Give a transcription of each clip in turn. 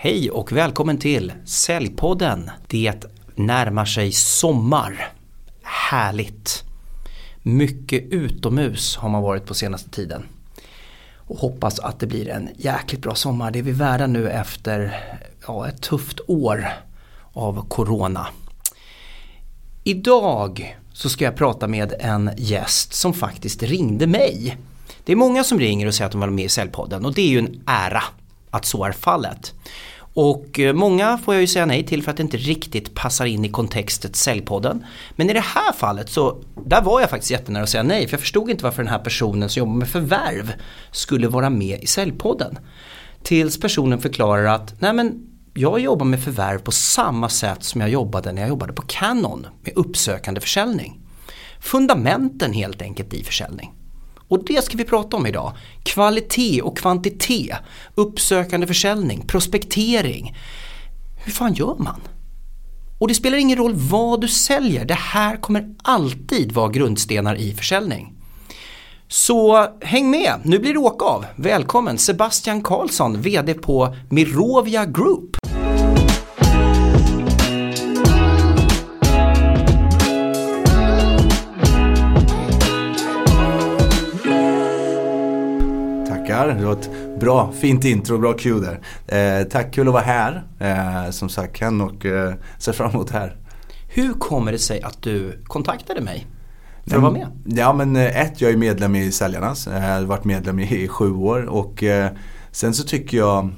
Hej och välkommen till Säljpodden. Det närmar sig sommar. Härligt. Mycket utomhus har man varit på senaste tiden. Och hoppas att det blir en jäkligt bra sommar. Det är vi värda nu efter ja, ett tufft år av Corona. Idag så ska jag prata med en gäst som faktiskt ringde mig. Det är många som ringer och säger att de vill vara med i Säljpodden och det är ju en ära att så är fallet. Och eh, många får jag ju säga nej till för att det inte riktigt passar in i kontextet Säljpodden. Men i det här fallet så, där var jag faktiskt jättenära att säga nej för jag förstod inte varför den här personen som jobbar med förvärv skulle vara med i Säljpodden. Tills personen förklarar att, nej men jag jobbar med förvärv på samma sätt som jag jobbade när jag jobbade på Canon med uppsökande försäljning. Fundamenten helt enkelt i försäljning. Och det ska vi prata om idag. Kvalitet och kvantitet, uppsökande försäljning, prospektering. Hur fan gör man? Och det spelar ingen roll vad du säljer, det här kommer alltid vara grundstenar i försäljning. Så häng med, nu blir det åka av. Välkommen Sebastian Karlsson, VD på Mirovia Group. Var ett bra, fint intro, bra cue där. Eh, tack, kul att vara här. Eh, som sagt, Ken och eh, ser fram emot det här. Hur kommer det sig att du kontaktade mig? För att vara med? Ja men eh, ett, jag är medlem i Säljarnas. Jag har varit medlem i, i sju år och eh, sen så tycker jag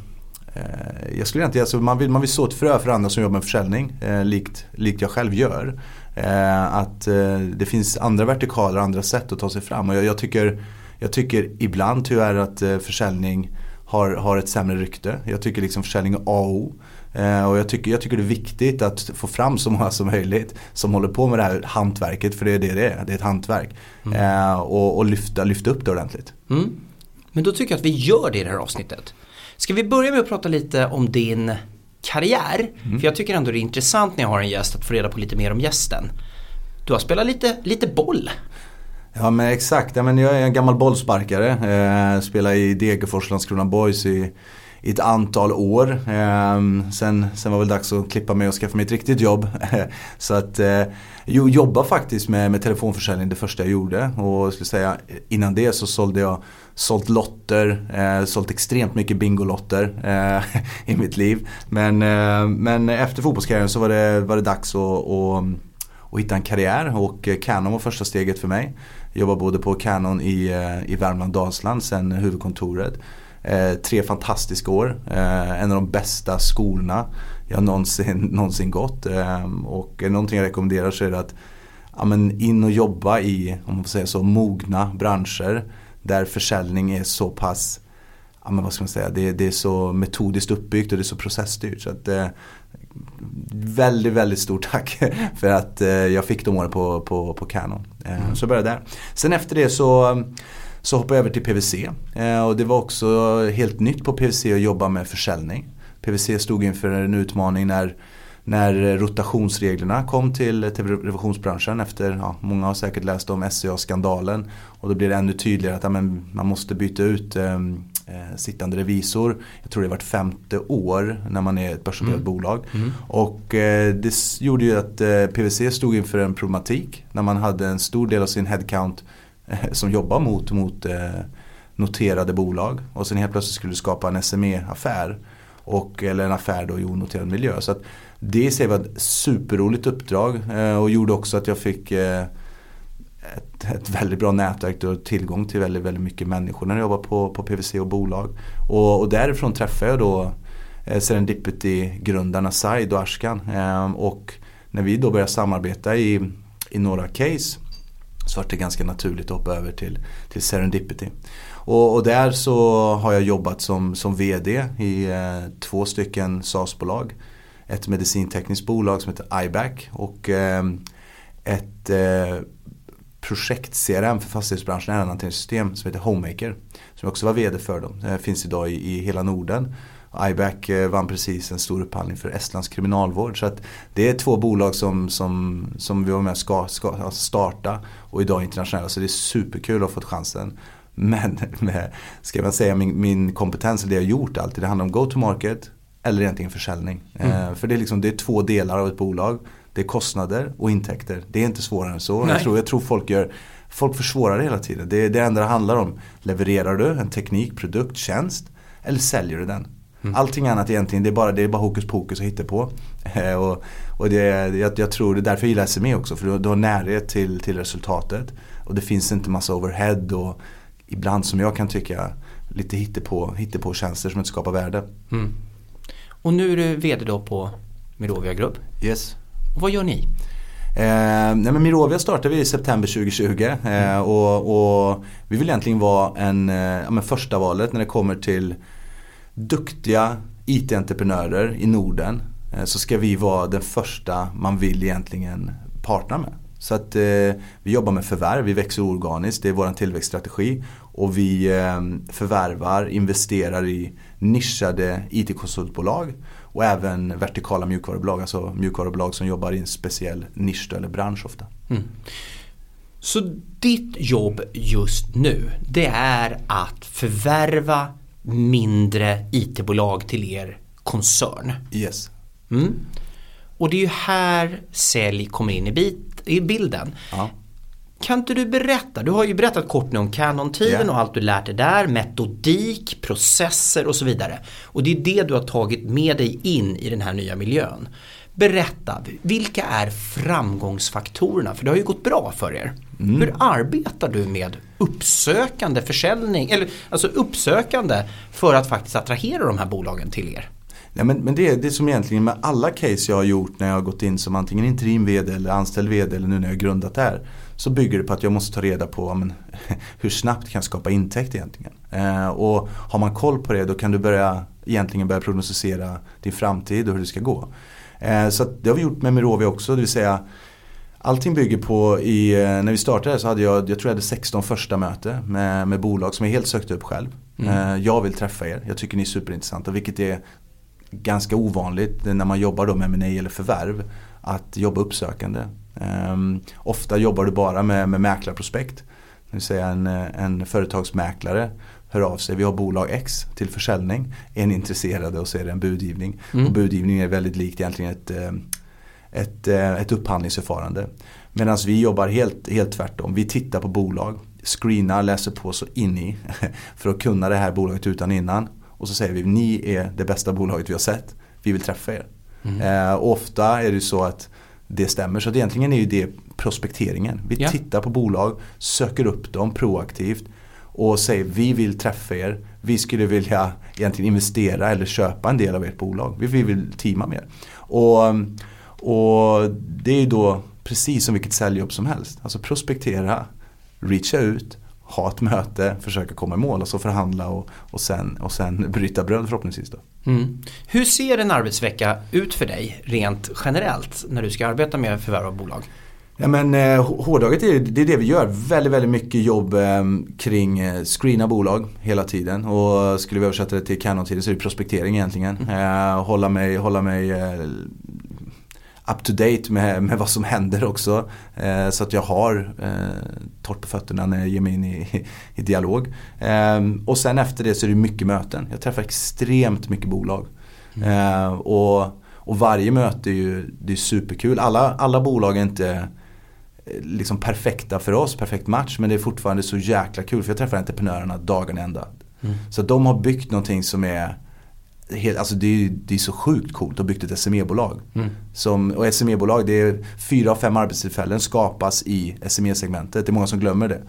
eh, jag skulle inte, alltså man, vill, man vill så ett frö för andra som jobbar med försäljning, eh, likt, likt jag själv gör. Eh, att eh, det finns andra vertikaler, andra sätt att ta sig fram. Och jag, jag tycker jag tycker ibland tyvärr att eh, försäljning har, har ett sämre rykte. Jag tycker liksom försäljning är A och O. Eh, och jag tycker, jag tycker det är viktigt att få fram så många som möjligt som håller på med det här hantverket, för det är det det är, det är ett hantverk. Mm. Eh, och, och lyfta, lyfta upp det ordentligt. Mm. Men då tycker jag att vi gör det i det här avsnittet. Ska vi börja med att prata lite om din karriär? Mm. För jag tycker ändå det är intressant när jag har en gäst att få reda på lite mer om gästen. Du har spelat lite, lite boll. Ja men exakt, ja, men jag är en gammal bollsparkare. Eh, spelade i Degerfors, Landskrona Boys i, i ett antal år. Eh, sen, sen var det väl dags att klippa mig och skaffa mig ett riktigt jobb. så att eh, jag jobbade faktiskt med, med telefonförsäljning det första jag gjorde. Och jag skulle säga innan det så sålde jag sålt lotter, eh, sålt extremt mycket bingolotter eh, i mitt liv. Men, eh, men efter fotbollskarriären så var det, var det dags att, att, att hitta en karriär och eh, Canon var första steget för mig. Jobbar både på Canon i, eh, i Värmland, Dalsland, sen huvudkontoret. Eh, tre fantastiska år. Eh, en av de bästa skolorna jag någonsin, någonsin gått. Eh, och någonting jag rekommenderar så är det att ja, men in och jobba i, om man får säga så, mogna branscher. Där försäljning är så pass ja, men vad ska man säga, det, det är så metodiskt uppbyggt och det är så processstyrt. Så att, eh, väldigt, väldigt stort tack för att eh, jag fick de åren på, på, på Canon. Eh, mm. Så jag började där. Sen efter det så, så hoppade jag över till PVC. Eh, och det var också helt nytt på PVC att jobba med försäljning. PVC stod inför en utmaning när när rotationsreglerna kom till, till revisionsbranschen efter, ja, många har säkert läst om SCA-skandalen. Och då blir det ännu tydligare att ja, man måste byta ut eh, eh, sittande revisor. Jag tror det är vart femte år när man är ett börsnoterat mm. bolag. Mm. Och eh, det gjorde ju att eh, PWC stod inför en problematik när man hade en stor del av sin headcount eh, som jobbar mot, mot eh, noterade bolag. Och sen helt plötsligt skulle du skapa en SME-affär. Och, eller en affär då i onoterad miljö. Så att det i sig var ett superroligt uppdrag eh, och gjorde också att jag fick ett, ett, väldigt bra nätverk och tillgång till väldigt, väldigt mycket människor när du jobbar på, på PVC och bolag. Och, och därifrån träffade jag då eh, Serendipity-grundarna Said och Ashkan. Eh, och när vi då började samarbeta i, i några case så var det ganska naturligt att hoppa över till, till Serendipity. Och, och där så har jag jobbat som, som VD i eh, två stycken SAS-bolag. Ett medicintekniskt bolag som heter IBAC och eh, ett eh, projekt-CRM för fastighetsbranschen är ett hanteringssystem som heter Homemaker. Som också var VD för dem. Det finns idag i, i hela Norden. iBack eh, vann precis en stor upphandling för Estlands kriminalvård. Så att det är två bolag som, som, som vi var med ska, ska alltså starta och idag internationella. Så det är superkul att ha fått chansen. Men med, ska man säga min, min kompetens, det jag gjort alltid, det handlar om go-to-market, eller egentligen försäljning. Mm. för det är, liksom, det är två delar av ett bolag. Det är kostnader och intäkter. Det är inte svårare än så. Jag tror, jag tror folk gör Folk försvårar det hela tiden. Det är det enda det handlar om. Levererar du en teknik, produkt, tjänst eller säljer du den? Mm. Allting annat egentligen, det är bara, det är bara hokus pokus att hitta på. Eh, och, och det, jag, jag tror det är därför jag gillar SME också. För du, du har närhet till, till resultatet. Och det finns inte massa overhead och ibland som jag kan tycka lite hittepå, hittepå tjänster som inte skapar värde. Mm. Och nu är du VD då på Mirovia Group. Yes. Vad gör ni? Eh, nej men Mirovia startade vi i september 2020 eh, och, och, vi vill egentligen vara en, eh, men första valet när det kommer till duktiga IT-entreprenörer i Norden. Eh, så ska vi vara den första man vill egentligen partna med. Så att eh, vi jobbar med förvärv, vi växer organiskt, det är vår tillväxtstrategi. Och vi eh, förvärvar, investerar i nischade IT-konsultbolag och även vertikala mjukvarubolag, alltså mjukvarubolag som jobbar i en speciell nisch eller bransch ofta. Mm. Så ditt jobb just nu det är att förvärva mindre IT-bolag till er koncern? Yes. Mm. Och det är ju här sälj kommer in i, bit, i bilden. Ja. Kan inte du berätta, du har ju berättat kort nu om Canon-tiden yeah. och allt du lärt dig där, metodik, processer och så vidare. Och det är det du har tagit med dig in i den här nya miljön. Berätta, vilka är framgångsfaktorerna? För det har ju gått bra för er. Mm. Hur arbetar du med uppsökande försäljning, eller alltså uppsökande för att faktiskt attrahera de här bolagen till er? Ja, men, men det är det som egentligen med alla case jag har gjort när jag har gått in som antingen interim vd eller anställd vd eller nu när jag har grundat det här. Så bygger det på att jag måste ta reda på men, hur snabbt kan jag skapa intäkt egentligen. Eh, och har man koll på det då kan du börja egentligen börja prognostisera din framtid och hur det ska gå. Eh, så det har vi gjort med Mirovia också, det vill säga Allting bygger på, i, eh, när vi startade så hade jag, jag tror jag hade 16 första möte med, med bolag som jag helt sökte upp själv. Mm. Eh, jag vill träffa er, jag tycker ni är superintressanta vilket är ganska ovanligt när man jobbar då med M&A eller förvärv. Att jobba uppsökande. Um, ofta jobbar du bara med, med mäklarprospekt. Det vill säga en, en företagsmäklare hör av sig. Vi har bolag X till försäljning. Är ni intresserade och så är det en budgivning. Mm. Och budgivning är väldigt likt egentligen ett, ehm, ett, eh, ett upphandlingsförfarande. Medan vi jobbar helt, helt tvärtom. Vi tittar på bolag, screenar, läser på så in i för att kunna det här bolaget utan innan. Och så säger vi, ni är det bästa bolaget vi har sett. Vi vill träffa er. Mm. Eh, ofta är det så att det stämmer. Så att egentligen är ju det prospekteringen. Vi ja. tittar på bolag, söker upp dem proaktivt och säger vi vill träffa er. Vi skulle vilja egentligen investera eller köpa en del av ert bolag. Vi vill teama med er. Och, och det är ju då precis som vilket säljjobb som helst. Alltså prospektera, reacha ut, ha ett möte, försöka komma i mål och så förhandla och, och, sen, och sen bryta bröd förhoppningsvis. Då. Mm. Hur ser en arbetsvecka ut för dig rent generellt när du ska arbeta med förvärv av bolag? Ja, men, eh, hårdaget är det, är det vi gör. Väldigt, väldigt mycket jobb eh, kring eh, screena bolag hela tiden. Och skulle vi översätta det till Canon-tiden så är det prospektering egentligen. Mm. Eh, hålla mig, hålla mig eh, up to date med, med vad som händer också. Eh, så att jag har eh, torrt på fötterna när jag ger mig in i, i dialog. Eh, och sen efter det så är det mycket möten. Jag träffar extremt mycket bolag. Eh, och, och varje möte är ju det är superkul. Alla, alla bolag är inte eh, liksom perfekta för oss, perfekt match. Men det är fortfarande så jäkla kul för jag träffar entreprenörerna dagen ända. Mm. Så de har byggt någonting som är helt, alltså det, är, det är så sjukt coolt att ha byggt ett SME-bolag. Mm. och SME-bolag, det är fyra av fem arbetstillfällen skapas i SME-segmentet. Det är många som glömmer det.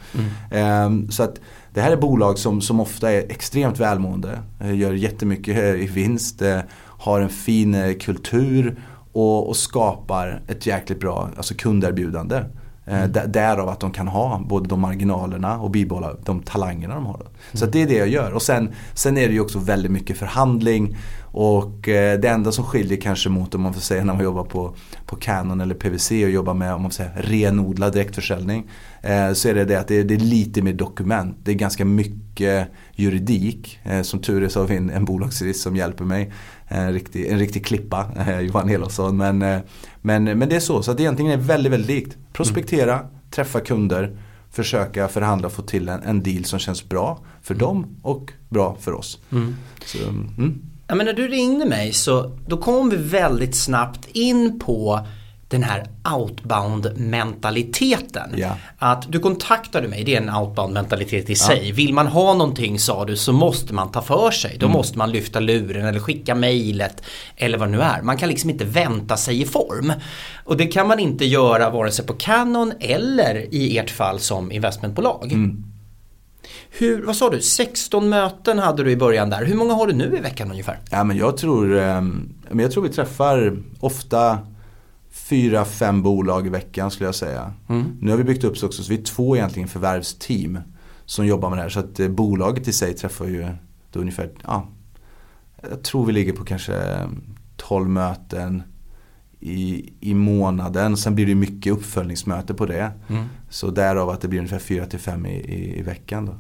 Mm. Um, så att det här är bolag som, som ofta är extremt välmående, eh, gör jättemycket eh, i vinst, eh, har en fin kultur och, och skapar ett jäkligt bra alltså kunderbjudande. Mm. Därav att de kan ha både de marginalerna och bibehålla de talangerna de har. Mm. Så det är det jag gör. Och sen, sen är det ju också väldigt mycket förhandling. Och eh, det enda som skiljer kanske mot om man får säga när man jobbar på, på Canon eller PVC och jobbar med om man får säga, renodlad direktförsäljning. Eh, så är det det att det är, det är, lite mer dokument. Det är ganska mycket juridik. Eh, som tur är så har vi en, en bolagsjurist som hjälper mig. En riktig, en riktig klippa, eh, Johan Elofsson. Men, eh, men, men det är så, så att det egentligen är väldigt, väldigt likt. Prospektera, mm. träffa kunder, försöka förhandla och få till en, en deal som känns bra för mm. dem och bra för oss. Mm. Så, mm. Ja, men när du ringde mig så då kom vi väldigt snabbt in på den här outbound mentaliteten. Ja. Att du kontaktade mig, det är en outbound mentalitet i sig. Vill man ha någonting sa du så måste man ta för sig. Då måste man lyfta luren eller skicka mejlet eller vad det nu är. Man kan liksom inte vänta sig i form. Och det kan man inte göra vare sig på Canon eller i ert fall som investmentbolag. Hur, vad sa du, 16 möten hade du i början där. Hur många har du nu i veckan ungefär? Ja, men jag, tror, eh, men jag tror vi träffar ofta fyra, fem bolag i veckan skulle jag säga. Nu har vi byggt upp så också så vi är två egentligen förvärvsteam som jobbar med det här. Så att eh, bolaget i sig träffar ju då ungefär, ja, jag tror vi ligger på kanske 12 möten i, i månaden. Sen blir det mycket uppföljningsmöte på det. Så därav att det blir ungefär 4 till 5 i, i, i veckan. Då.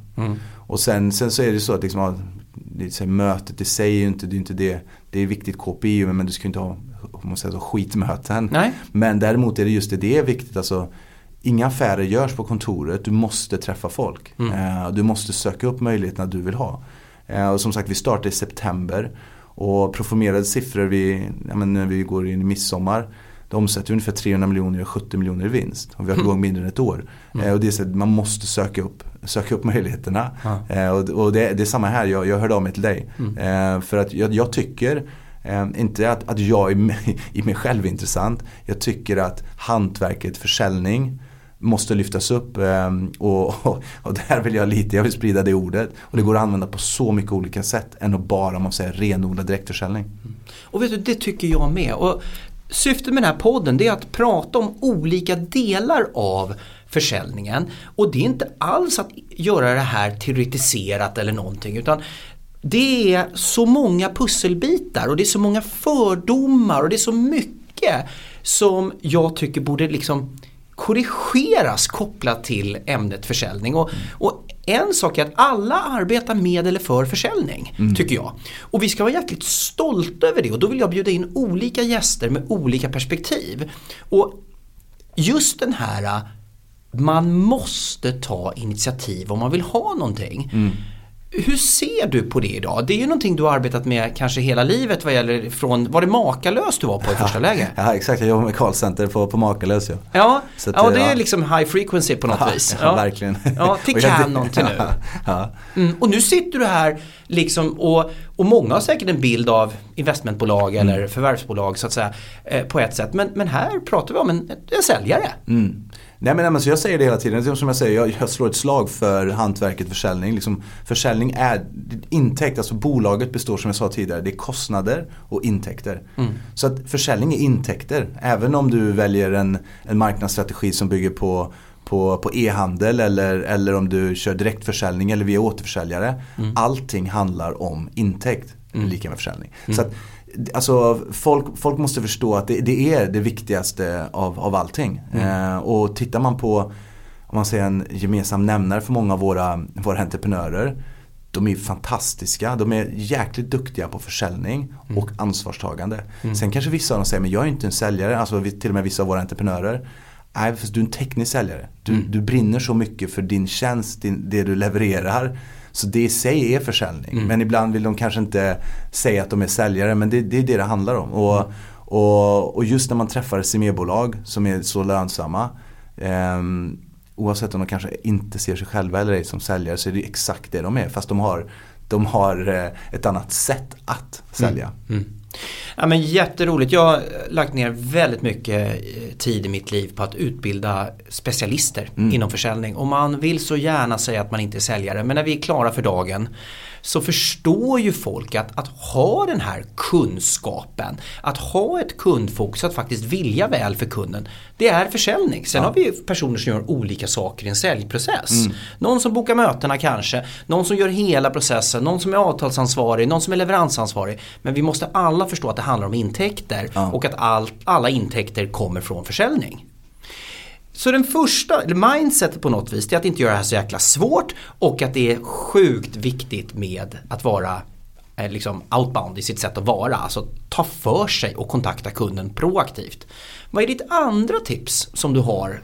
Och sen, sen så är det så att liksom, det så här, mötet i sig är ju inte det. Är inte det. Det är viktigt KPI men du ska ju inte ha man säger så, skitmöten. Nej. Men däremot är det just det, det är viktigt. Alltså, inga affärer görs på kontoret. Du måste träffa folk. Eh, du måste söka upp möjligheterna du vill ha. Eh, och som sagt vi startar i september. Och proformerade siffror vi, ja, men när vi går in i midsommar. Det omsätter ungefär 300 miljoner och 70 miljoner i vinst. Och vi har varit igång mindre än ett år. Eh, och det är så att man måste söka upp, söka upp möjligheterna. Eh, och och det, det är samma här, jag, jag hörde av mig till dig. Eh, för att jag, jag tycker Ehm, inte att, att jag i mig, i mig själv är intressant. Jag tycker att hantverket försäljning måste lyftas upp ehm, och, och, och där vill jag lite, jag vill sprida det ordet. Och det går att använda på så mycket olika sätt än att bara om man säger renodlad direktförsäljning. Och vet du, det tycker jag med. Och syftet med den här podden det är att prata om olika delar av försäljningen. Och det är inte alls att göra det här teoretiserat eller någonting utan det är så många pusselbitar och det är så många fördomar och det är så mycket som jag tycker borde liksom korrigeras kopplat till ämnet försäljning. Och, och en sak är att alla arbetar med eller för försäljning, tycker jag. Och vi ska vara jäkligt stolta över det och då vill jag bjuda in olika gäster med olika perspektiv. Och just den här, man måste ta initiativ om man vill ha någonting. Hur ser du på det idag? Det är ju någonting du har arbetat med kanske hela livet vad gäller från, var det Makalös du var på i första läge? Ja exakt, jag jobbar med callcenter på, på Makalös. Ja. Ja, att, ja det ja. är liksom high frequency på något Ja, vis. ja, verkligen. Ja, till Canon till nu. Ja, ja. Mm, och nu sitter du här liksom och, och många har säkert en bild av investmentbolag Mm. eller förvärvsbolag så att säga eh, på ett sätt. Men, men här pratar vi om en, en säljare. Mm. Nej men, nej, men så jag säger det hela tiden, Det är som jag säger, jag, jag slår ett slag för hantverket försäljning. Liksom, försäljning är intäkt, alltså bolaget består som jag sa tidigare, det är kostnader och intäkter. Så att försäljning är intäkter, även om du väljer en, en marknadsstrategi som bygger på på, på e-handel eller, eller om du kör direktförsäljning eller via återförsäljare. Allting handlar om intäkt, lika med försäljning. Så att, Alltså folk, folk måste förstå att det, det är det viktigaste av, av allting. Eh, och tittar man på om man säger en gemensam nämnare för många av våra, våra entreprenörer. De är fantastiska, de är jäkligt duktiga på försäljning och ansvarstagande. Sen kanske vissa av dem säger, men jag är inte en säljare, alltså till och med vissa av våra entreprenörer. Nej, du är en teknisk säljare. Du, du brinner så mycket för din tjänst, din, det du levererar. Så det i sig är försäljning. Men ibland vill de kanske inte säga att de är säljare, men det, det är det det handlar om. Och, och, och just när man träffar CME-bolag som är så lönsamma. ehm, oavsett om de kanske inte ser sig själva eller ej som säljare så är det exakt det de är. Fast de har, de har eh, ett annat sätt att sälja. Ja, men jätteroligt. Jag har lagt ner väldigt mycket eh, tid i mitt liv på att utbilda specialister inom försäljning. Och man vill så gärna säga att man inte är säljare men när vi är klara för dagen så förstår ju folk att, att ha den här kunskapen, att ha ett kundfokus, att faktiskt vilja väl för kunden, det är försäljning. Sen har vi personer som gör olika saker i en säljprocess. Någon som bokar mötena kanske, någon som gör hela processen, någon som är avtalsansvarig, någon som är leveransansvarig. Men vi måste alla förstå att det handlar om intäkter och att allt, alla intäkter kommer från försäljning. Så den första, eller mindsetet på något vis, det är att inte göra det här så jäkla svårt och att det är sjukt viktigt med att vara eh, liksom outbound i sitt sätt att vara. Alltså ta för sig och kontakta kunden proaktivt. Vad är ditt andra tips som du har,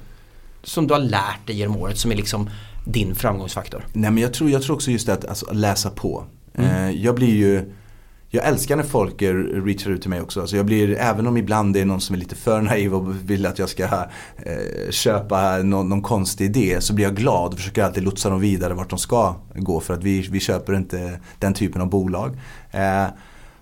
som du har lärt dig genom året som är liksom din framgångsfaktor? Nej men jag tror, jag tror också just det att alltså, läsa på. Eh, jag blir ju jag älskar när folk reachar ut till mig också. Alltså jag blir, även om ibland det är någon som är lite för naiv och vill att jag ska eh, köpa någon, någon konstig idé. Så blir jag glad och försöker alltid lotsa dem vidare vart de ska gå. För att vi, vi köper inte den typen av bolag. Eh,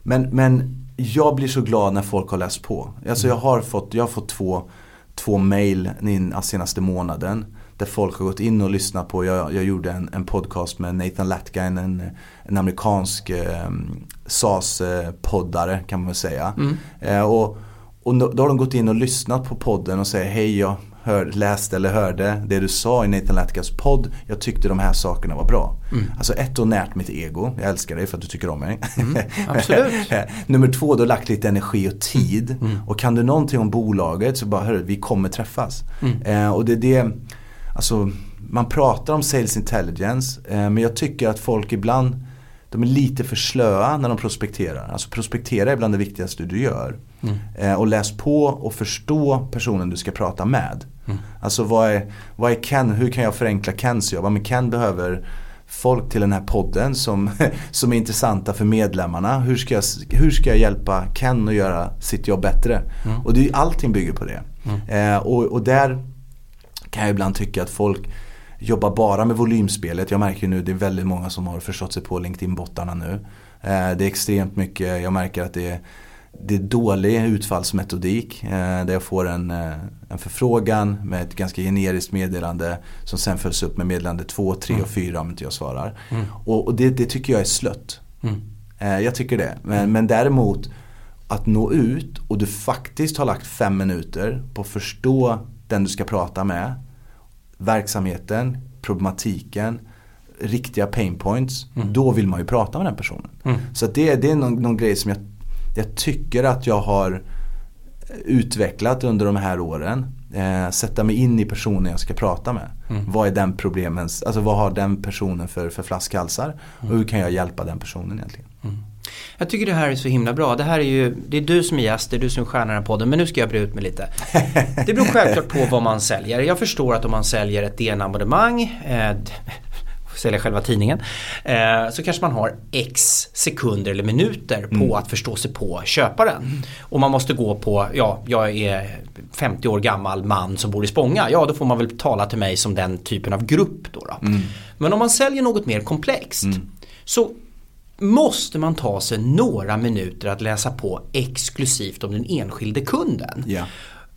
men, men jag blir så glad när folk har läst på. Alltså jag har fått, jag har fått två, två mail den senaste månaden. Där folk har gått in och lyssnat på, jag, jag gjorde en, en podcast med Nathan Latgain, en, en amerikansk eh, SAS-poddare kan man väl säga. Eh, och, och då har de gått in och lyssnat på podden och säger hej jag hör, läste eller hörde det du sa i Nathan Latgas podd. Jag tyckte de här sakerna var bra. Alltså ett, och närt mitt ego. Jag älskar dig för att du tycker om mig. absolut. Nummer två, du har lagt lite energi och tid. Och kan du någonting om bolaget så bara, hörru, vi kommer träffas. Eh, och det är det, alltså man pratar om sales intelligence. Eh, men jag tycker att folk ibland, de är lite för slöa när de prospekterar. Alltså prospektera är bland det viktigaste du gör. Eh, och läs på och förstå personen du ska prata med. Alltså vad är, vad är Ken, hur kan jag förenkla Kens jobb? Men Ken behöver folk till den här podden som, som är intressanta för medlemmarna. Hur ska, jag, hur ska jag hjälpa Ken att göra sitt jobb bättre? Och det, allting bygger på det. Eh, och, och där kan jag ibland tycka att folk jobbar bara med volymspelet. Jag märker nu det är väldigt många som har förstått sig på LinkedIn-bottarna nu. Eh, det är extremt mycket, jag märker att det är, det är dålig utfallsmetodik. Eh, där jag får en, eh, en förfrågan med ett ganska generiskt meddelande som sen följs upp med meddelande 2, 3 och 4 om inte jag svarar. Och, och det, det tycker jag är slött. Eh, jag tycker det. Men, men däremot att nå ut och du faktiskt har lagt fem minuter på att förstå den du ska prata med. Verksamheten, problematiken, riktiga pain points. Då vill man ju prata med den personen. Så att det, det är någon, någon grej som jag, jag tycker att jag har utvecklat under de här åren. Eh, sätta mig in i personen jag ska prata med. Vad är den problemens, alltså vad har den personen för, för flaskhalsar? Och hur kan jag hjälpa den personen egentligen? Jag tycker det här är så himla bra. Det här är ju, det är du som är gäst, det är du som är stjärnan i den här podden. Men nu ska jag bre ut mig lite. Det beror självklart på vad man säljer. Jag förstår att om man säljer ett DN-abonnemang, eh, säljer själva tidningen, eh, så kanske man har x sekunder eller minuter på att förstå sig på köparen. Och man måste gå på, ja, jag är 50 år gammal man som bor i Spånga. Ja, då får man väl tala till mig som den typen av grupp då. då. Men om man säljer något mer komplext så måste man ta sig några minuter att läsa på exklusivt om den enskilde kunden. Ja.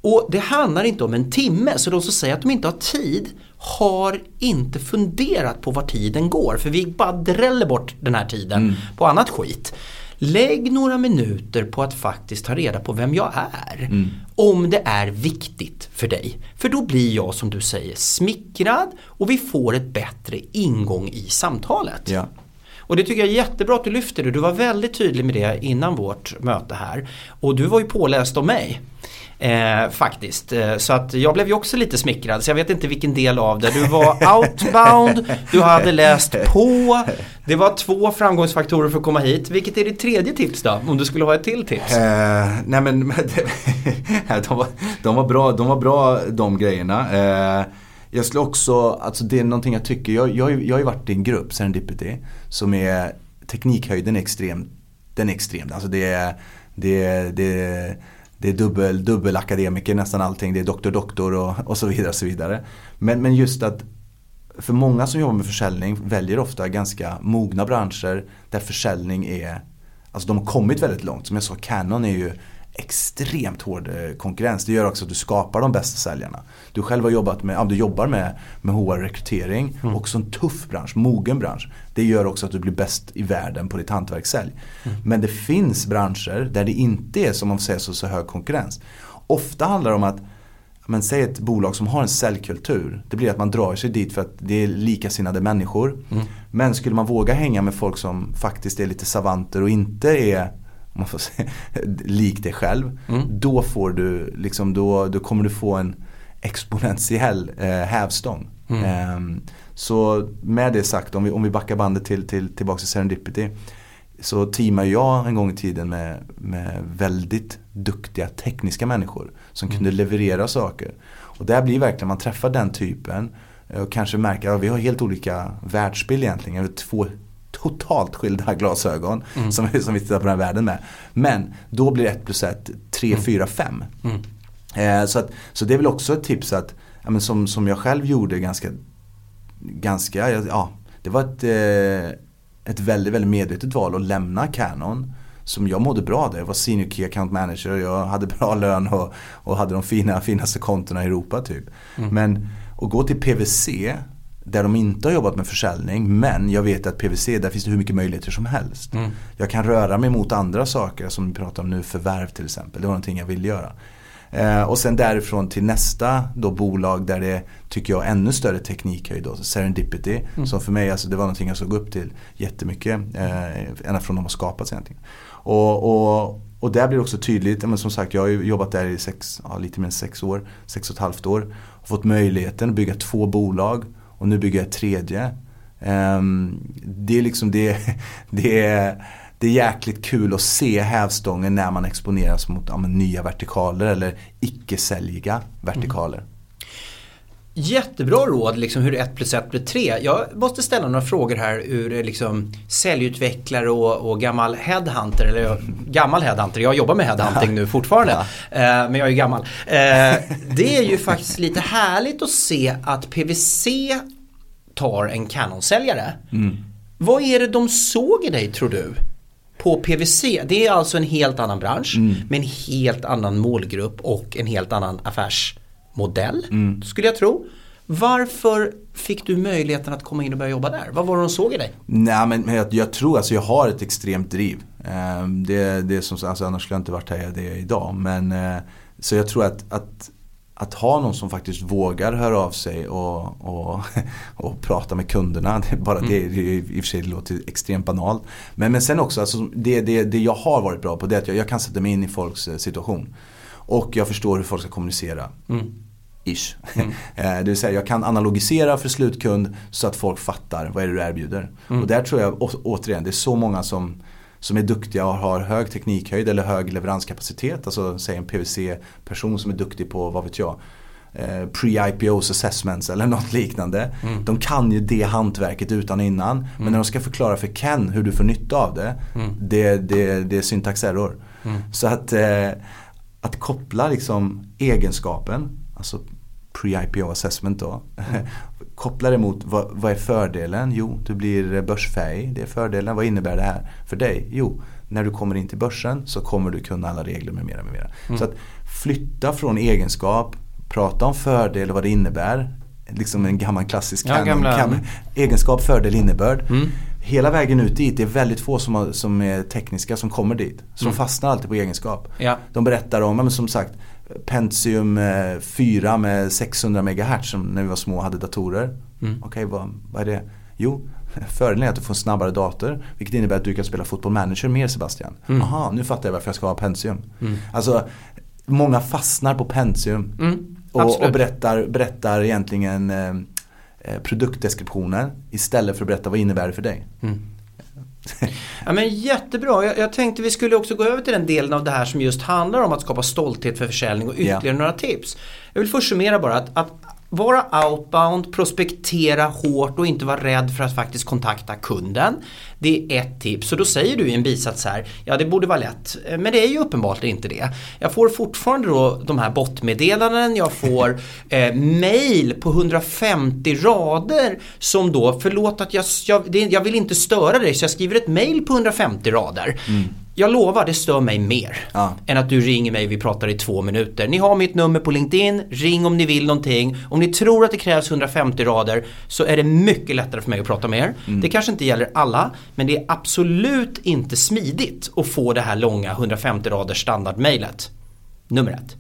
Och det handlar inte om en timme, så de som säger att de inte har tid har inte funderat på var tiden går. För vi bara dräller bort den här tiden på annat skit. Lägg några minuter på att faktiskt ta reda på vem jag är. Om det är viktigt för dig. För då blir jag som du säger smickrad och vi får ett bättre ingång i samtalet. Ja. Och det tycker jag är jättebra att du lyfter det. Du var väldigt tydlig med det innan vårt möte här. Och du var ju påläst om mig. Eh, faktiskt. Eh, så att jag blev ju också lite smickrad. Så jag vet inte vilken del av det. Du var outbound, du hade läst på. Det var två framgångsfaktorer för att komma hit. Vilket är ditt tredje tips då? Om du skulle ha ett till tips? Eh, nej men de, var, de, var bra, de var bra de grejerna. Eh, jag skulle också, alltså det är någonting jag tycker, jag, jag, har ju- jag har ju varit i en grupp, Serendipity, som är teknikhöjden är extrem, den är extrem. Alltså det är, det är, det är, det är dubbel, dubbel akademiker nästan allting, det är doktor, doktor och, och så vidare. Och så vidare. Men, men just att för många som jobbar med försäljning väljer ofta ganska mogna branscher där försäljning är, alltså de har kommit väldigt långt. Som jag sa, Canon är ju extremt hård eh, konkurrens. Det gör också att du skapar de bästa säljarna. Du själv har jobbat med, ja, du jobbar med, med HR-rekrytering, också en tuff bransch, mogen bransch. Det gör också att du blir bäst i världen på ditt hantverkssälj. Men det finns branscher där det inte är som man säger så, så hög konkurrens. Ofta handlar det om att men säg ett bolag som har en säljkultur. Det blir att man drar sig dit för att det är likasinnade människor. Men skulle man våga hänga med folk som faktiskt är lite savanter och inte är man får säga, lik dig själv. Då, får du, liksom, då, då kommer du få en exponentiell eh, hävstång. Ehm, så med det sagt, om vi, om vi backar bandet till, till, tillbaka till Serendipity. Så teamade jag en gång i tiden med, med väldigt duktiga tekniska människor. Som kunde leverera saker. Och där blir verkligen, man träffar den typen. eh, Och kanske märker att vi har helt olika världsbild egentligen. Över två totalt skilda glasögon mm. som, som vi tittar på den här världen med. Men då blir 1 plus 1 3, 4, 5. Eh, så, att, så det är väl också ett tips att, ja, men som, som jag själv gjorde ganska, ganska ja, det var ett, eh, ett väldigt, väldigt medvetet val att lämna Canon som jag mådde bra där. Jag var senior key account manager och jag hade bra lön och, och hade de fina, finaste kontona i Europa typ. Mm. Men att gå till PVC där de inte har jobbat med försäljning men jag vet att PVC där finns det hur mycket möjligheter som helst. Mm. Jag kan röra mig mot andra saker som vi pratar om nu, förvärv till exempel. Det var någonting jag vill göra. Eh, och sen därifrån till nästa då bolag där det tycker jag ännu större teknikhöjd då, Serendipity. Mm. Som för mig, alltså, det var någonting jag såg upp till jättemycket. Eh, ända från de har skapats egentligen. Och, och, och där blir det också tydligt, men som sagt jag har jobbat där i sex, ja, lite mer än sex år, sex och ett halvt år. Fått möjligheten att bygga två bolag och nu bygger jag ett tredje. Um, det är liksom det, det är, det är jäkligt kul att se hävstången när man exponeras mot ja, nya vertikaler eller icke-säljiga vertikaler. Mm. Jättebra råd liksom hur 1 plus 1 blir 3. Jag måste ställa några frågor här ur liksom säljutvecklare och, och gammal headhunter. Eller gammal headhunter, jag jobbar med headhunting nu fortfarande. Ja. Eh, men jag är gammal. Eh, det är ju faktiskt lite härligt att se att PVC tar en Canon-säljare. Mm. Vad är det de såg i dig tror du? På PVC, det är alltså en helt annan bransch mm. med en helt annan målgrupp och en helt annan affärs modell, mm. skulle jag tro. Varför fick du möjligheten att komma in och börja jobba där? Vad var det de såg i dig? Nej men jag, jag tror, alltså jag har ett extremt driv. Eh, det, det är som, alltså, annars skulle jag inte varit här det är idag. Men, eh, så jag tror att, att, att ha någon som faktiskt vågar höra av sig och, och, och prata med kunderna. Det, bara mm. det, det, i och för sig det låter extremt banalt. Men, men sen också, alltså, det, det, det jag har varit bra på det är att jag, jag kan sätta mig in i folks eh, situation. Och jag förstår hur folk ska kommunicera. Mm. Ish. Mm. Eh, det vill säga jag kan analogisera för slutkund så att folk fattar vad är det du erbjuder. Mm. Och där tror jag återigen, det är så många som, som är duktiga och har hög teknikhöjd eller hög leveranskapacitet. Alltså säg en PVC-person som är duktig på, vad vet jag, eh, pre-IPOs assessments eller något liknande. Mm. De kan ju det hantverket utan innan. Mm. Men när de ska förklara för Ken hur du får nytta av det, mm. det, det, det är syntax error. Mm. Så att eh, att koppla liksom egenskapen, alltså pre-IPO assessment då. Mm. koppla det mot vad, vad, är fördelen? Jo, du blir börsfähig. Det är fördelen. Vad innebär det här för dig? Jo, när du kommer in till börsen så kommer du kunna alla regler med mera. Med mera. Mm. Så att flytta från egenskap, prata om fördel och vad det innebär. Liksom en gammal klassisk ja, gamla... egenskap, fördel, innebörd. Mm hela vägen ut dit, det är väldigt få som, har, som är tekniska som kommer dit. Så mm. de fastnar alltid på egenskap. Ja. De berättar om, men som sagt, Pentium 4 eh, med 600 MHz som när vi var små hade datorer. Mm. Okej, okay, vad, vad är det? Jo, fördelen är att du får en snabbare dator. Vilket innebär att du kan spela fotboll manager mer Sebastian. Mm. Aha, nu fattar jag varför jag ska ha Pentium. Mm. Alltså, många fastnar på Pentium. Mm. Och, och, berättar, berättar egentligen Eh, produktdeskriptioner istället för att berätta vad innebär det för dig. Mm. ja, men jättebra. Jag, jag, tänkte vi skulle också gå över till den delen av det här som just handlar om att skapa stolthet för försäljning och ytterligare yeah. några tips. Jag vill först summera bara att, att vara outbound, prospektera hårt och inte vara rädd för att faktiskt kontakta kunden. Det är ett tips. Så då säger du i en bisats här, ja det borde vara lätt. Men det är ju uppenbart inte det. Jag får fortfarande då de här botmeddelanden, jag får eh, mail på 150 rader som då, förlåt att jag, jag, jag vill inte störa dig så jag skriver ett mail på 150 rader. Mm. Jag lovar, det stör mig mer ja. än att du ringer mig och vi pratar i två minuter. Ni har mitt nummer på LinkedIn, ring om ni vill någonting. Om ni tror att det krävs 150 rader så är det mycket lättare för mig att prata med er. Mm. Det kanske inte gäller alla, men det är absolut inte smidigt att få det här långa 150 raders standardmailet. Nummer ett.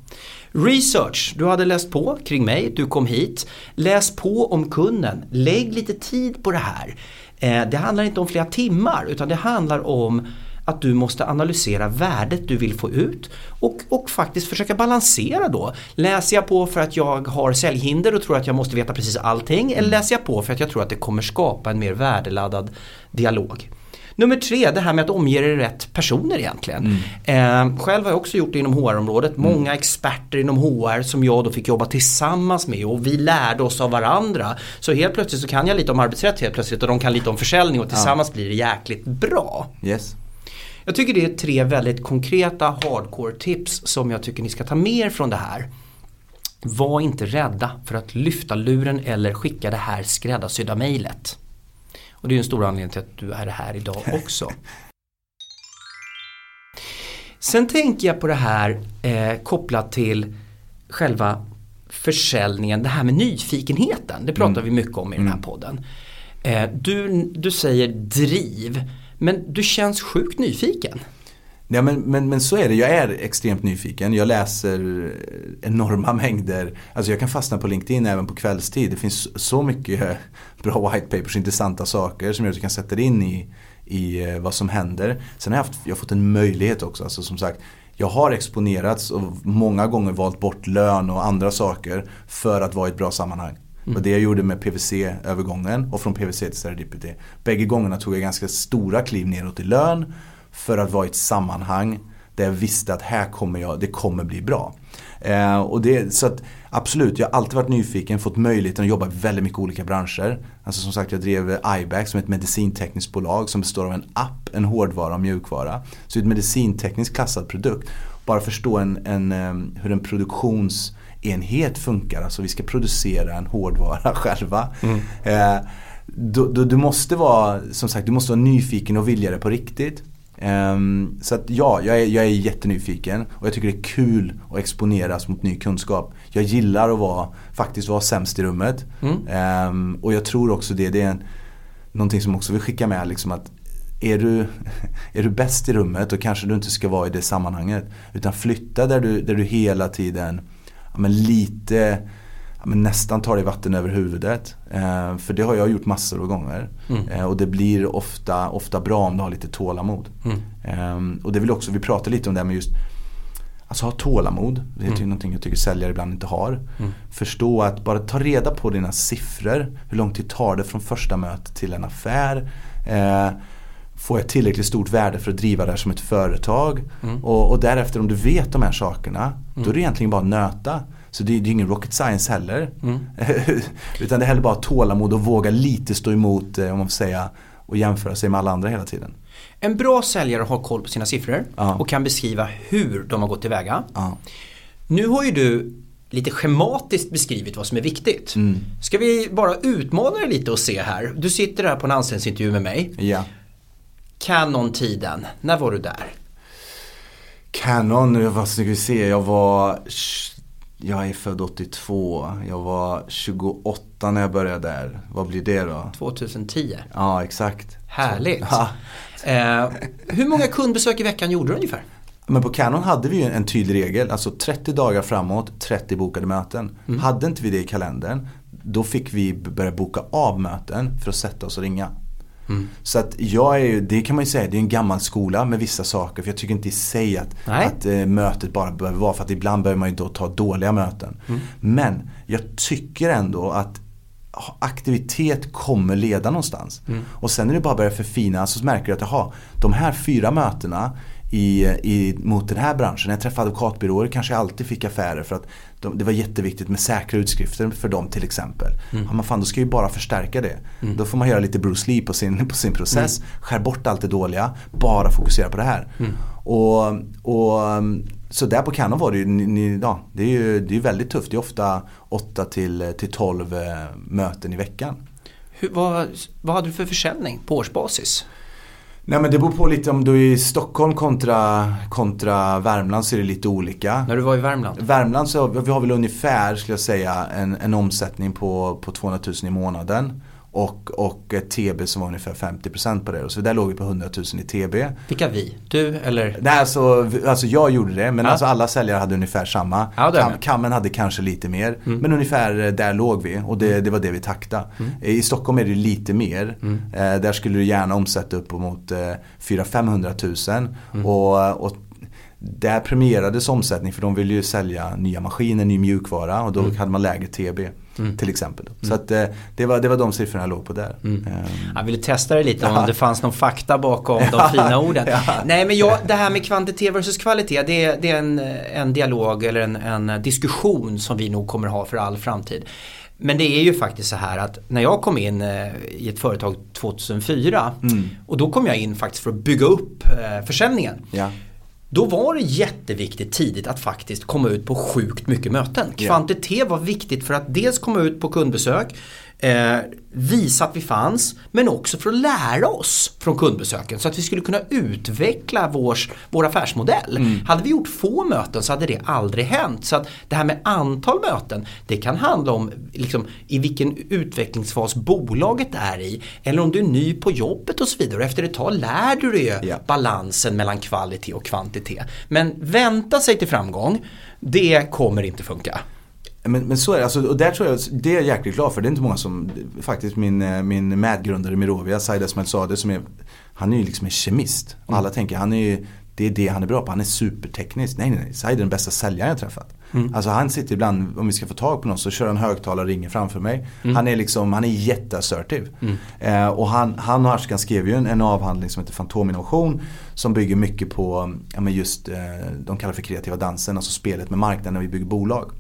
Research, du hade läst på kring mig, du kom hit. Läs på om kunden, lägg lite tid på det här. Eh, det handlar inte om flera timmar utan det handlar om att du måste analysera värdet du vill få ut och, och faktiskt försöka balansera då. Läser jag på för att jag har säljhinder och tror att jag måste veta precis allting eller läser jag på för att jag tror att det kommer skapa en mer värdeladdad dialog. Nummer tre, det här med att omge dig rätt personer egentligen. Eh, själv har jag också gjort det inom HR-området. Många experter inom HR som jag då fick jobba tillsammans med och vi lärde oss av varandra. Så helt plötsligt så kan jag lite om arbetsrätt helt plötsligt och de kan lite om försäljning och tillsammans blir det jäkligt bra. Yes. Jag tycker det är tre väldigt konkreta hardcore tips som jag tycker ni ska ta med er från det här. Var inte rädda för att lyfta luren eller skicka det här skräddarsydda mejlet. Och det är en stor anledning till att du är här idag också. Sen tänker jag på det här eh, kopplat till själva försäljningen, det här med nyfikenheten. Det pratar vi mycket om i den här podden. Eh, du, du säger driv, men du känns sjukt nyfiken. Ja, men, men, men så är det, jag är extremt nyfiken. Jag läser eh, enorma mängder. Alltså jag kan fastna på LinkedIn även på kvällstid. Det finns så mycket eh, bra white papers, intressanta saker som gör att du kan sätta dig in i, i eh, vad som händer. Sen har jag, haft, jag har fått en möjlighet också. Alltså som sagt, jag har exponerats och många gånger valt bort lön och andra saker för att vara i ett bra sammanhang. Mm. Och det jag gjorde med PVC-övergången och från PVC till Serendipity. Bägge gångerna tog jag ganska stora kliv neråt i lön för att vara i ett sammanhang där jag visste att här kommer jag, det kommer bli bra. Eh, och det, så att absolut, jag har alltid varit nyfiken, fått möjligheten att jobba i väldigt mycket olika branscher. Alltså som sagt, jag drev iBack som är ett medicintekniskt bolag som består av en app, en hårdvara och mjukvara. Så det är ett medicintekniskt klassad produkt. Bara förstå en, en, eh, hur en produktionsenhet funkar. Alltså vi ska producera en hårdvara själva. Mm. Eh, du, du, du, måste vara, som sagt, du måste vara nyfiken och vilja det på riktigt. Um, så att ja, jag är, jag är jättenyfiken och jag tycker det är kul att exponeras mot ny kunskap. Jag gillar att vara, faktiskt vara sämst i rummet. Mm. Um, och jag tror också det, det är en, någonting som också vill skicka med liksom att är du, är du bäst i rummet då kanske du inte ska vara i det sammanhanget. Utan flytta där du, där du hela tiden ja, men lite men nästan tar dig vatten över huvudet. Eh, för det har jag gjort massor av gånger. Mm. Eh, och det blir ofta, ofta bra om du har lite tålamod. Mm. Eh, och det vill också, vi pratar lite om det här med just Alltså ha tålamod. Det är mm. någonting jag tycker säljare ibland inte har. Mm. Förstå att bara ta reda på dina siffror. Hur lång tid tar det från första mötet till en affär. Får jag tillräckligt stort värde för att driva det här som ett företag. Mm. Och, och, därefter om du vet de här sakerna. Då är det mm. egentligen bara att nöta. Så det, det är ingen rocket science heller. Mm. Utan det är heller bara tålamod och våga lite stå emot, eh, om man får säga, och jämföra sig med alla andra hela tiden. En bra säljare har koll på sina siffror ja. och kan beskriva hur de har gått tillväga. Ja. Nu har ju du lite schematiskt beskrivit vad som är viktigt. Mm. Ska vi bara utmana dig lite och se här. Du sitter här på en anställningsintervju med mig. Ja. Canon-tiden, när var du där? Canon, vad ska vi se, jag var jag är född 82. Jag var 28 när jag började där. Vad blir det då? 2010. Ja, exakt. Härligt. Ja. Eh, hur många kundbesök i veckan gjorde du ungefär? Men på Canon hade vi ju en tydlig regel. Alltså 30 dagar framåt, 30 bokade möten. Mm. Hade inte vi det i kalendern, då fick vi börja boka av möten för att sätta oss och ringa. Mm. Så att jag är ju, det kan man ju säga, det är en gammal skola med vissa saker. För jag tycker inte i sig att, att äh, mötet bara behöver vara, för att ibland behöver man ju då ta dåliga möten. Mm. Men jag tycker ändå att aktivitet kommer leda någonstans. Mm. Och sen när du bara börjar förfina så märker du att jaha, de här fyra mötena i, i, mot den här branschen. När jag träffade advokatbyråer kanske jag alltid fick affärer för att de, det var jätteviktigt med säkra utskrifter för dem till exempel. Mm. Ja, man fan, då ska ju bara förstärka det. Mm. Då får man göra lite Bruce Lee på sin, på sin process. Mm. Skär bort allt det dåliga, bara fokusera på det här. Mm. Och, och, så där på Canon var det ju, ni, ja, det är ju det är väldigt tufft. Det är ofta 8 till, till 12 eh, möten i veckan. Hur, vad, vad hade du för försäljning på årsbasis? Nej men det beror på lite om du är i Stockholm kontra, kontra Värmland så är det lite olika. När du var i Värmland? Värmland så vi har väl ungefär skulle jag säga en, en omsättning på, på 200 000 i månaden. Och, och TB som var ungefär 50% på det. Så där låg vi på 100 000 i TB. Vilka vi? Du eller? Nej, alltså, alltså jag gjorde det. Men ja. alltså alla säljare hade ungefär samma. Ja, Kam, kammen hade kanske lite mer. Mm. Men ungefär eh, där låg vi. Och det, det var det vi taktade. Mm. I Stockholm är det lite mer. Mm. Eh, där skulle du gärna omsätta upp mot eh, 400-500 000. Mm. Och, och där premierades omsättning för de ville ju sälja nya maskiner, ny mjukvara och då mm. hade man lägre TB mm. till exempel. Så mm. att, eh, det, var, det var de siffrorna jag låg på där. Mm. Um. Jag ville testa det lite om det fanns någon fakta bakom de fina orden. ja. Nej men jag, det här med kvantitet versus kvalitet det, det är en, en dialog eller en, en diskussion som vi nog kommer ha för all framtid. Men det är ju faktiskt så här att när jag kom in eh, i ett företag 2004 mm. och då kom jag in faktiskt för att bygga upp eh, försäljningen. Ja. Då var det jätteviktigt tidigt att faktiskt komma ut på sjukt mycket möten. Kvantitet var viktigt för att dels komma ut på kundbesök eh, visa att vi fanns men också för att lära oss från kundbesöken så att vi skulle kunna utveckla vårs, vår affärsmodell. Mm. Hade vi gjort få möten så hade det aldrig hänt. Så att det här med antal möten det kan handla om liksom, i vilken utvecklingsfas bolaget är i eller om du är ny på jobbet och så vidare. Och efter ett tag lär du dig yeah. balansen mellan kvalitet och kvantitet. Men vänta sig till framgång, det kommer inte funka. Men, men så är det, alltså, och där tror jag, det är jag jäkligt glad för. Det är inte många som, faktiskt min, eh, min medgrundare Mirovia, Said Esmail som är, han är ju liksom en kemist. Och alla tänker, han är ju, det är det han är bra på, han är superteknisk. Nej nej nej, Said är den bästa säljaren jag träffat. Mm. Alltså han sitter ibland, om vi ska få tag på någon så kör han högtalare och ringer framför mig. Mm. Han är liksom, han är jätteassertiv. Mm. Eh, och han, han och Ashkan skrev ju en, en avhandling som heter Fantominnovation. Som bygger mycket på, ja men just, eh, de kallar för kreativa dansen, alltså spelet med marknaden när vi bygger bolag.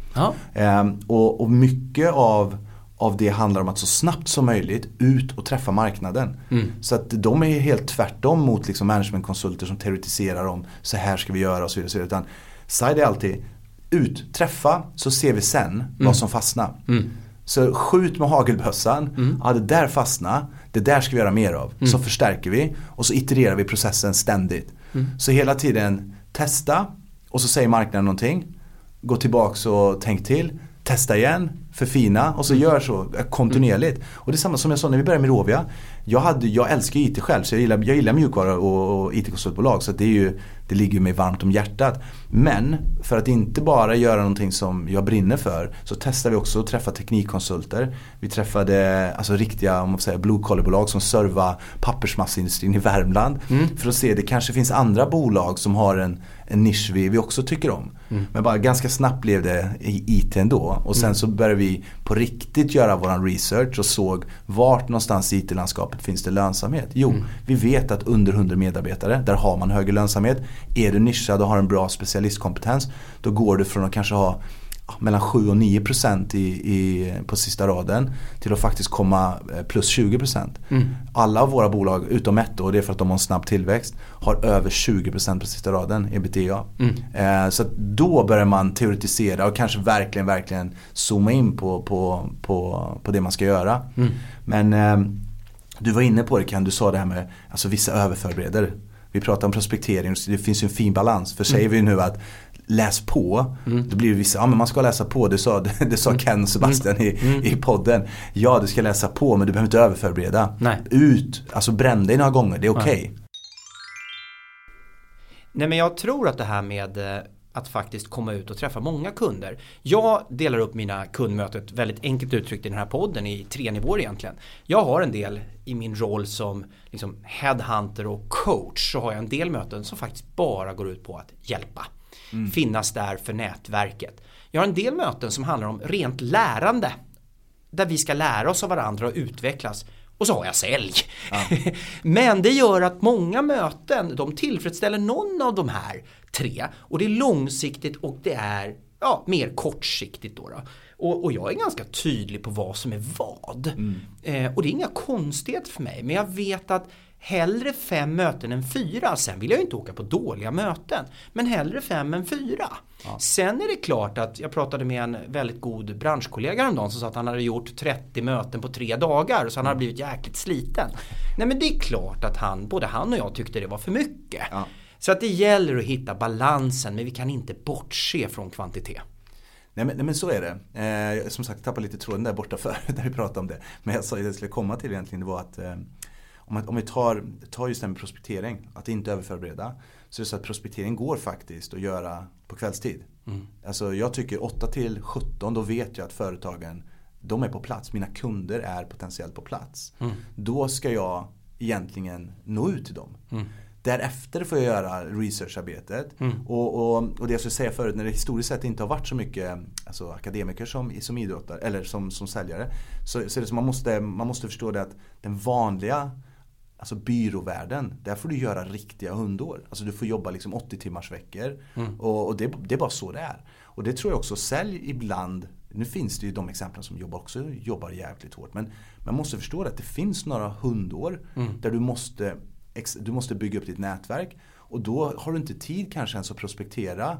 Eh, och, och mycket av av det handlar om att så snabbt som möjligt ut och träffa marknaden. Mm. Så att de är helt tvärtom mot liksom managementkonsulter som teoretiserar om så här ska vi göra och så vidare. Utan Side är alltid ut, träffa så ser vi sen mm. vad som fastnar. Mm. Så skjut med hagelbössan, mm. ja det där fastnar, det där ska vi göra mer av. Så mm. förstärker vi och så itererar vi processen ständigt. Mm. Så hela tiden testa och så säger marknaden någonting. Gå tillbaks och tänk till. Testa igen, förfina och så mm. gör så kontinuerligt. Och det är samma som jag sa när vi började med Rovia. Jag, hade, jag älskar IT själv så jag gillar, jag gillar mjukvara och, och IT-konsultbolag. Så det, är ju, det ligger mig varmt om hjärtat. Men för att inte bara göra någonting som jag brinner för så testar vi också att träffa teknikkonsulter. Vi träffade alltså riktiga om man säger, blue collar-bolag som servar pappersmasseindustrin i Värmland. Mm. För att se, det kanske finns andra bolag som har en, en nisch vi, vi också tycker om. Mm. Men bara ganska snabbt blev det IT ändå. Och sen mm. så började vi på riktigt göra våran research och såg vart någonstans i IT-landskapet finns det lönsamhet. Jo, mm. vi vet att under 100 medarbetare, där har man högre lönsamhet. Är du nischad och har en bra specialistkompetens, då går du från att kanske ha mellan 7 och 9 procent i, i, på sista raden till att faktiskt komma eh, plus 20 procent. Mm. Alla våra bolag, utom ett och det är för att de har en snabb tillväxt, har över 20 procent på sista raden ebitda. Mm. Eh, så då börjar man teoretisera och kanske verkligen, verkligen zooma in på, på, på, på det man ska göra. Mm. Men eh, du var inne på det Ken, du sa det här med alltså vissa överförbereder. Vi pratar om prospektering, det finns ju en fin balans. För säger mm. vi nu att läs på. Mm. Då blir det vissa, ja men man ska läsa på. Det sa, det, det sa mm. Ken Sebastian mm. i, mm. i podden. Ja du ska läsa på men du behöver inte överförbereda. Nej. Ut, alltså bränn dig några gånger, det är okej. Okay. Nej men jag tror att det här med eh, att faktiskt komma ut och träffa många kunder. Jag delar upp mina kundmöten väldigt enkelt uttryckt i den här podden i tre nivåer egentligen. Jag har en del i min roll som liksom headhunter och coach så har jag en del möten som faktiskt bara går ut på att hjälpa. Mm. Finnas där för nätverket. Jag har en del möten som handlar om rent lärande. Där vi ska lära oss av varandra och utvecklas. Och så har jag sälj. Ja. Men det gör att många möten de tillfredsställer någon av de här tre. Och det är långsiktigt och det är ja, mer kortsiktigt då. då. Och, och, jag är ganska tydlig på vad som är vad. Mm. Eh, och det är inga konstigheter för mig. Men jag vet att hellre fem möten än fyra. Sen vill jag inte åka på dåliga möten. Men hellre fem än fyra. Ja. Sen är det klart att jag pratade med en väldigt god branschkollega häromdagen som sa att han hade gjort 30 möten på tre dagar. Så han hade blivit jäkligt sliten. Nej men det är klart att han, både han och jag tyckte det var för mycket. Ja. Så att det gäller att hitta balansen men vi kan inte bortse från kvantitet. Nej men, nej men, så är det. Eh, som sagt, jag tappade lite tråden där borta för när vi pratade om det. Men jag sa att jag skulle komma till egentligen det var att eh, om, om vi tar, tar just det med prospektering, att inte överförbereda. Så är det så att prospektering går faktiskt att göra på kvällstid. Mm. Alltså jag tycker 8 till 17 då vet jag att företagen de är på plats. Mina kunder är potentiellt på plats. Mm. Då ska jag egentligen nå ut till dem. Mm. Därefter får jag göra researcharbetet. Mm. Och, och, och, det jag skulle säga förut, när det historiskt sett inte har varit så mycket alltså, akademiker som, som idrottare eller som, som säljare. Så, så är det så man måste, man måste förstå det att den vanliga Alltså byråvärlden, där får du göra riktiga hundår. Alltså du får jobba liksom 80 timmars veckor. Mm. Och, och det, det, är bara så det är. Och det tror jag också, sälj ibland, nu finns det ju de exemplen som jobbar också jobbar jävligt hårt. Men man måste förstå att det finns några hundår mm. där du måste, du måste bygga upp ditt nätverk. Och då har du inte tid kanske ens att prospektera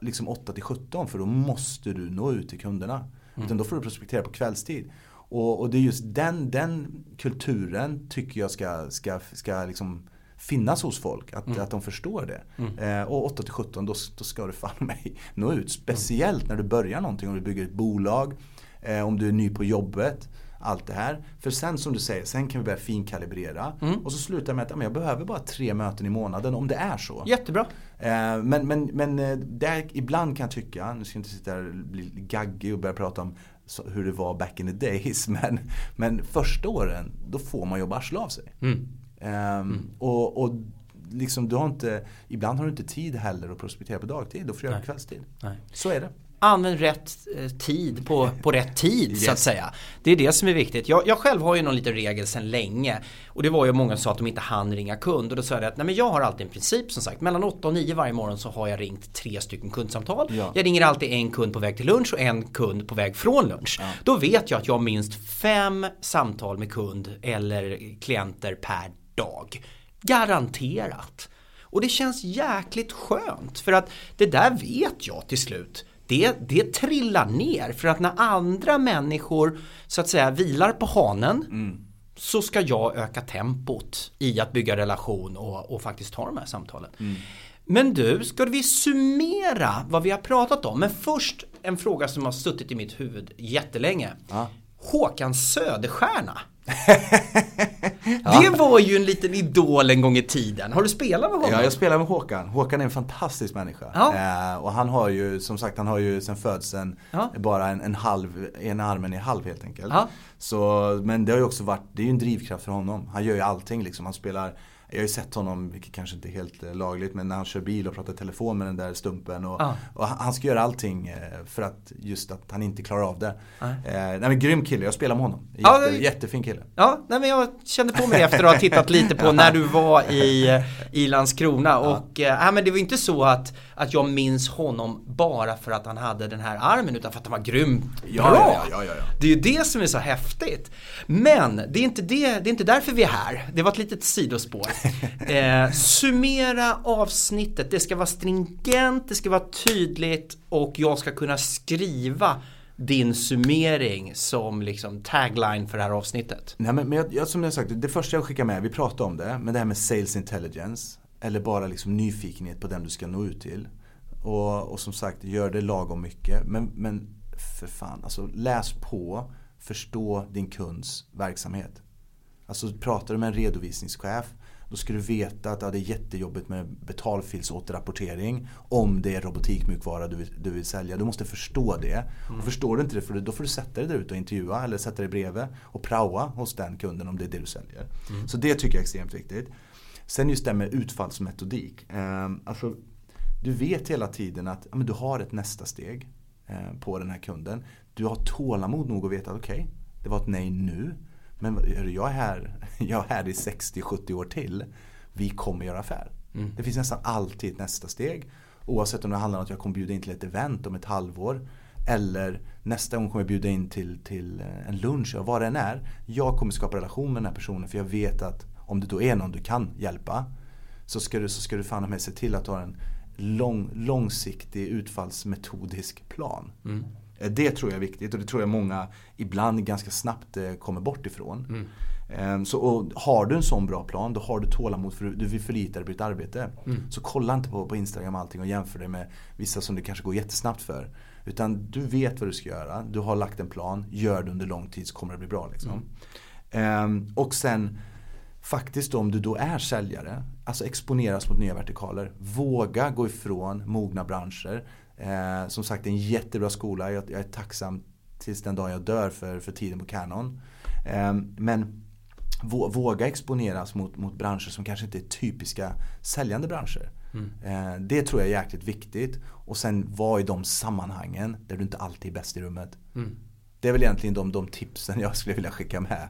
liksom 8 till 17 för då måste du nå ut till kunderna. Mm. Utan då får du prospektera på kvällstid. Och, och, det är just den, den kulturen tycker jag ska, ska, ska liksom finnas hos folk. Att, mm. att de förstår det. Mm. Eh, och 8 till 17 då, då ska du fan mig nå ut. Speciellt mm. när du börjar någonting. Om du bygger ett bolag. Eh, om du är ny på jobbet. Allt det här. För sen som du säger, sen kan vi börja finkalibrera. Mm. Och så slutar med att ja, jag behöver bara tre möten i månaden om det är så. Jättebra. Eh, men men, men eh, där, ibland kan jag tycka, nu ska jag inte sitta här och bli gaggig och börja prata om hur det var back in the days. Men, men första åren, då får man jobba arslet av sig. Mm. Um, mm. Och, och liksom, du har inte, ibland har du inte tid heller att prospektera på dagtid. Då får du göra på kvällstid. Nej. Så är det använd rätt eh, tid på, på rätt tid yes. så att säga. Det är det som är viktigt. Jag, jag, själv har ju någon liten regel sedan länge. Och det var ju många som sa att de inte hann ringa kund. Och då sa jag att nej, men jag har alltid en princip som sagt. Mellan 8 och 9 varje morgon så har jag ringt tre stycken kundsamtal. Ja. Jag ringer alltid en kund på väg till lunch och en kund på väg från lunch. Ja. Då vet jag att jag har minst fem samtal med kund eller klienter per dag. Garanterat. Och det känns jäkligt skönt för att det där vet jag till slut det, det trillar ner för att när andra människor så att säga vilar på hanen mm. så ska jag öka tempot i att bygga relation och, och faktiskt ta de här samtalen. Mm. Men du, ska vi summera vad vi har pratat om? Men först en fråga som har suttit i mitt huvud jättelänge. Ja. Håkan Söderstjärna. Det var ju en liten idol en gång i tiden. Har du spelat med honom? Ja, jag spelar med Håkan. Håkan är en fantastisk människa. Ja. Eh, och han har ju, som sagt, han har ju sen födseln ja. bara en, en halv, en armen är halv helt enkelt. Ja. Så, men det har ju också varit, det är ju en drivkraft för honom. Han gör ju allting liksom. Han spelar jag har ju sett honom, vilket kanske inte är helt eh, lagligt, men när han kör bil och pratar telefon med den där stumpen. Och, ah. och han ska göra allting eh, för att just att han inte klarar av det. Ah. Eh, nej men grym kille, jag spelar med honom. Jätte, ah. Jättefin kille. Ja, nej, men jag kände på mig efter att ha tittat lite på när du var i, i Landskrona. Och eh, men det var inte så att, att jag minns honom bara för att han hade den här armen utan för att han var grymt ja, bra. Ja, ja, ja, ja, Det är ju det som är så häftigt. Men det är inte, det, det är inte därför vi är här. Det var ett litet sidospår. Eh, summera avsnittet, det ska vara stringent, det ska vara tydligt och jag ska kunna skriva din summering som liksom tagline för det här avsnittet? Nej men, men jag, som jag sagt, det första jag skickar med, vi pratade om det, men det här med sales intelligence. Eller bara liksom nyfikenhet på den du ska nå ut till. Och, och som sagt, gör det lagom mycket. Men, men för fan, alltså läs på, förstå din kunds verksamhet. Alltså pratar du med en redovisningschef då ska du veta att ja, det är jättejobbigt med betalfilsåterrapportering om det är robotikmjukvara du vill, du vill sälja. Du måste förstå det. Mm. Och förstår du inte det, för då får du sätta dig där ute och intervjua eller sätta dig bredvid och praoa hos den kunden om det är det du säljer. Mm. Så det tycker jag är extremt viktigt. Sen just det med utfallsmetodik. Eh, alltså, du vet hela tiden att ja, du har ett nästa steg eh, på den här kunden. Du har tålamod nog att veta att okej, okay, det var ett nej nu. Men jag är här, jag är här i 60-70 år till. Vi kommer göra affär. Mm. Det finns nästan alltid ett nästa steg. Oavsett om det handlar om att jag kommer bjuda in till ett event om ett halvår. Eller nästa gång kommer jag bjuda in till, till en lunch, och vad det än är. Jag kommer skapa relation med den här personen för jag vet att om det då är någon du kan hjälpa. Så ska du, så ska du fan med se till att har en lång, långsiktig utfallsmetodisk plan. Mm. Eh, det tror jag är viktigt och det tror jag många ibland ganska snabbt eh, kommer bort ifrån. Mm. Ehm, så, och har du en sån bra plan då har du tålamod för du vill förlita dig på ditt arbete. Mm. Så kolla inte på, på Instagram allting och jämför det med vissa som det kanske går jättesnabbt för. Utan du vet vad du ska göra, du har lagt en plan, gör det under lång tid så kommer det bli bra. Liksom. Mm. Ehm, och sen faktiskt om du då är säljare, alltså exponeras mot nya vertikaler. Våga gå ifrån mogna branscher Eh, som sagt, en jättebra skola. Jag, jag, är tacksam tills den dag jag dör för, för tiden på Canon. Eh, men våga exponeras mot, mot branscher som kanske inte är typiska säljande branscher. Mm. Eh, det tror jag är jäkligt viktigt. Och sen vara i de sammanhangen där du inte alltid är bäst i rummet. Mm. Det är väl egentligen de, de tipsen jag skulle vilja skicka med.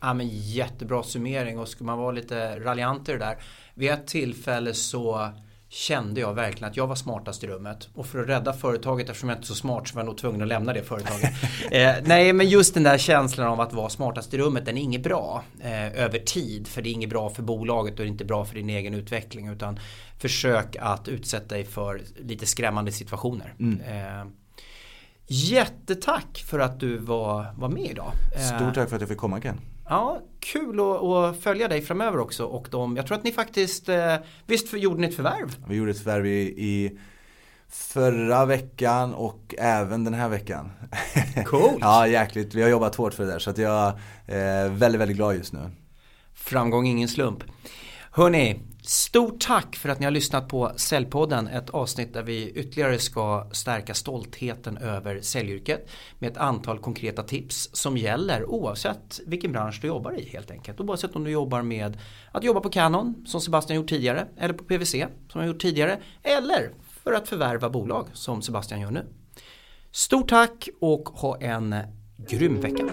Ja men jättebra summering och ska man vara lite raljant i det där. Vid ett tillfälle så kände jag verkligen att jag var smartast i rummet. Och för att rädda företaget, eftersom jag inte är så smart, så var jag nog tvungen att lämna det företaget. eh, nej, men just den där känslan av att vara smartast i rummet, den är inget bra eh, över tid. För det är inget bra för bolaget och det är inte bra för din egen utveckling. Utan försök att utsätta dig för lite skrämmande situationer. Mm. Eh, jättetack för att du var, var med idag. Stort tack för att jag fick komma Ken. Ja, kul att, följa dig framöver också. Och de, jag tror att ni faktiskt, eh, visst gjorde ni ett förvärv? Vi gjorde ett förvärv i, i förra veckan och även den här veckan. Coolt! ja, jäkligt. Vi har jobbat hårt för det där så att jag är väldigt, väldigt glad just nu. Framgång ingen slump. Hörni, Stort tack för att ni har lyssnat på Säljpodden, ett avsnitt där vi ytterligare ska stärka stoltheten över säljyrket med ett antal konkreta tips som gäller oavsett vilken bransch du jobbar i helt enkelt. Oavsett om du jobbar med att jobba på Canon som Sebastian gjort tidigare eller på PVC som jag gjort tidigare eller för att förvärva bolag som Sebastian gör nu. Stort tack och ha en grym vecka.